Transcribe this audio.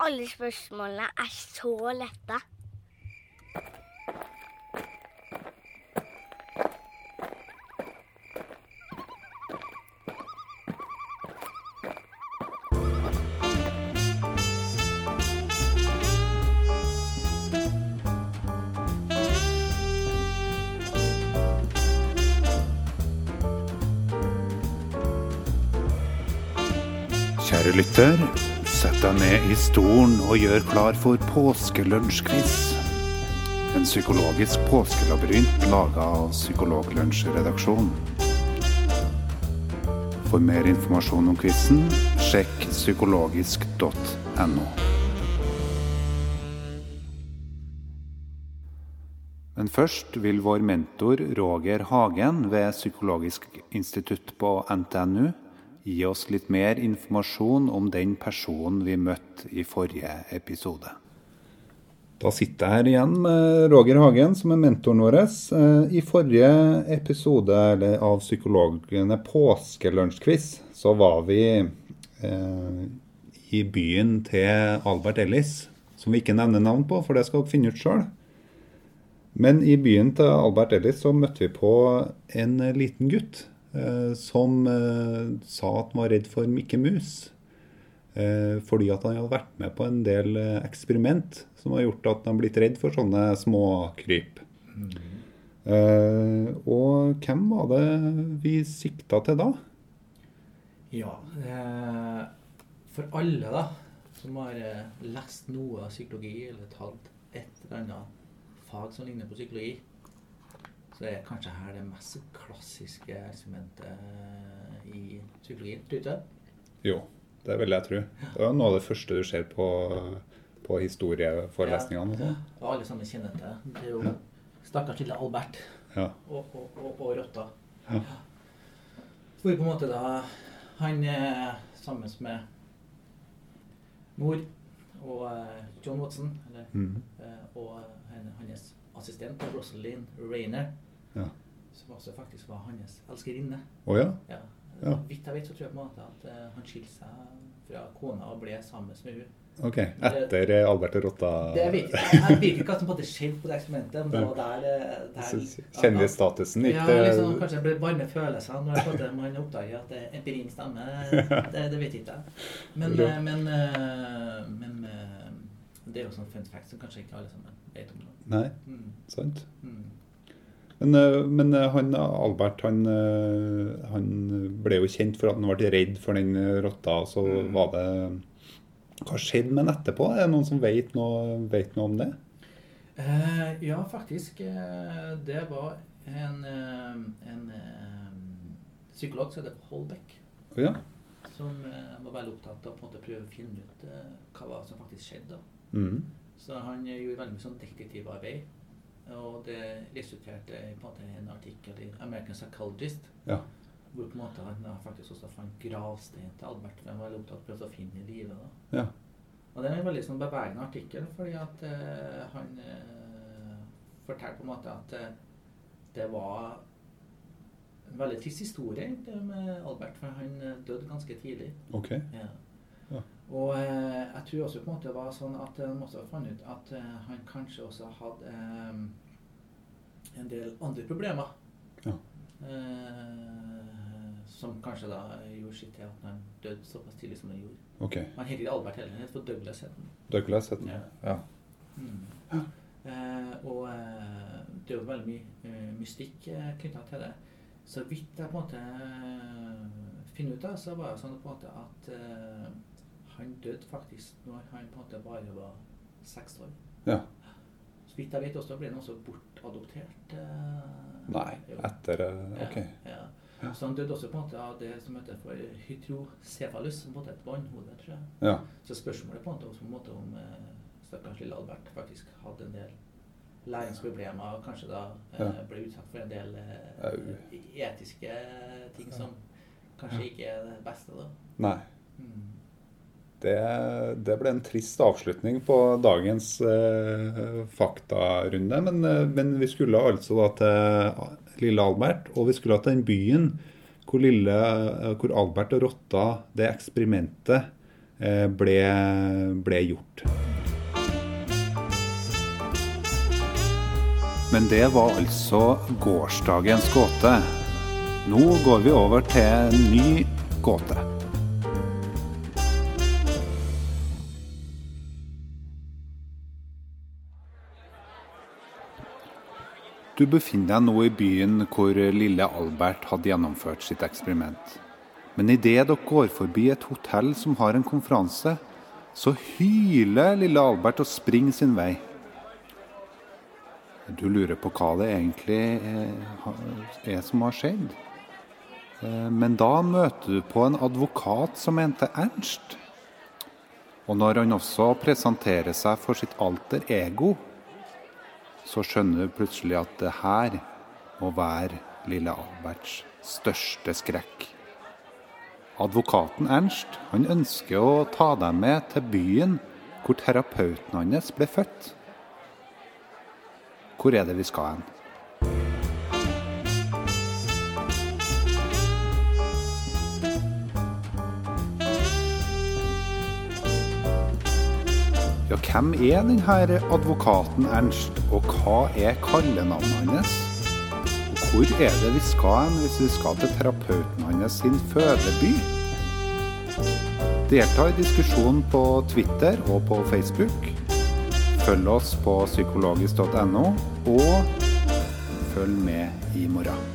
alle spørsmålene er så lette. Kjære lytter, sett deg ned i stolen og gjør klar for påskelunsjquiz. En psykologisk påskelabyrint laga av Psykologlunsjredaksjonen. For mer informasjon om quizen, sjekk psykologisk.no. Men først vil vår mentor Roger Hagen ved Psykologisk institutt på NTNU gi oss litt mer informasjon om den personen vi møtte i forrige episode. Da sitter jeg her igjen med Roger Hagen, som er mentoren vår. Eh, I forrige episode av Psykologene påskelunsjquiz så var vi eh, i byen til Albert Ellis, som vi ikke nevner navn på, for det skal dere finne ut sjøl. Men i byen til Albert Ellis så møtte vi på en liten gutt eh, som eh, sa at han var redd for Mikke Mus. Eh, fordi at han hadde vært med på en del eh, eksperiment som har gjort at han har blitt redd for sånne småkryp. Eh, og hvem var det vi sikta til da? Ja, eh, for alle da, som har eh, lest noe av psykologi, eller tatt et eller annet fag som ligner på psykologi, så er kanskje her det mest klassiske eksperimentet eh, i psykologien. Tror du ikke det? Jo, det vil jeg tro. Det er noe av det første du ser på, på historieforelesningene. og sånn. Og alle sammen kjenner til det. Det er jo stakkars lille Albert Ja. og, og, og, og rotta. Ja. Hvor på en måte da han sammen med mor og eh, John Watson, eller, Mhm. eh, og henne- hans assistent Rosalind Rayner, Ja. som også faktisk var hans elskerinne. Oh, ja? Ja. Ja. Vidt jeg vet, så tror jeg på en måte at eh, han skilte seg fra kona og ble sammen med henne. Ok. Etter det, Albert og Rotta Det vet jeg. Jeg vet ikke på en skjedde på det eksperimentet. Men det var der, eh, der Kjendisstatusen Ja, liksom, kanskje det ble varme følelser når jeg måtte, man oppdager at det er empirin stemmer. Det, det vet ikke jeg. Men, eh, men, eh, men eh, det er jo sånn fun fact som kanskje ikke alle sammen vet om. Nei, Mm, sant. mm. Men, eh, men eh, han Albert han, eh, han ble jo kjent for at han ble redd for den eh, rotta. Så Mm. var det Hva skjedde med han etterpå? Er det noen som vet noe, vet noe om det? Eh, ja, faktisk. eh, det var en, eh, en eh, psykolog som heter Holbeck, Oh, ja. som eh, var veldig opptatt av å prøve å finne ut eh, hva som faktisk skjedde. Mhm. Så han eh, gjorde veldig mye sånn detektivarbeid. Og det resulterte i på en måte en artikkel i American Psychologist. Ja. Hvor på en måte han faktisk også fant gravstein til Albert. Han var opptatt av å prøve å finne i livet. Ja. Og det er en veldig sånn bevegende artikkel, fordi at eh, han eh, forteller på en måte at eh, det var en veldig trist historie med Albert, for han eh, døde ganske tidlig. Okay. Ja. Ja. Og eh, jeg tror også på en måte det var sånn at de også fant ut at eh, han kanskje også hadde eh, en del andre problemer. Ja. Eh, som kanskje da gjorde sitt til at han døde såpass tidlig som han gjorde. Okay. Han heter ikke Albert heller, han heter for Douglas. Heten. Douglas. Ja. Ja. Mm. Eh, og eh, det er jo veldig mye mystikk eh, knytta til det. Så vidt jeg på en måte finner ut av, så var det sånn på en måte at han døde faktisk når han på en måte bare var seks år. Ja. Så vidt jeg vet også ble han også bortadoptert. Eh, Nei, etter eh, Ok. Ja, ja. Så han døde også på en måte av det som heter for hydrocephalus, som på en måte er et vannhode, tror jeg. Ja. Så spørsmålet på en måte også på en måte om eh, stakkars lille Albert faktisk hadde en del læringsproblemer og kanskje da eh, ble utsatt for en del eh, etiske ting som kanskje ikke er det beste. da. Nei. Mm. Det, det ble en trist avslutning på dagens eh, faktarunde. Men, eh, men vi skulle altså da til lille Albert, og vi skulle til den byen hvor, lille, eh, hvor Albert og rotta, det eksperimentet, eh, ble, ble gjort. Men det var altså gårsdagens gåte. Nå går vi over til en ny gåte. Du befinner deg nå i byen hvor lille Albert hadde gjennomført sitt eksperiment. Men idet dere går forbi et hotell som har en konferanse, så hyler lille Albert og springer sin vei. Du lurer på hva det egentlig er som har skjedd. Eh, men da møter du på en advokat som heter Ernst. Og når han også presenterer seg for sitt alter ego, så skjønner du plutselig at det her må være lille Alberts største skrekk. Advokaten Ernst han ønsker å ta deg med til byen hvor terapeuten hans ble født. Hvor er det vi skal hen? Ja, hvem er denne advokaten Ernst, og hva er kallenavnet hans? Hvor er det vi skal hen hvis vi skal til terapeuten hans sin fødeby? Delta i diskusjonen på Twitter og på Facebook. Følg oss på psykologisk.no, og følg med i morgen.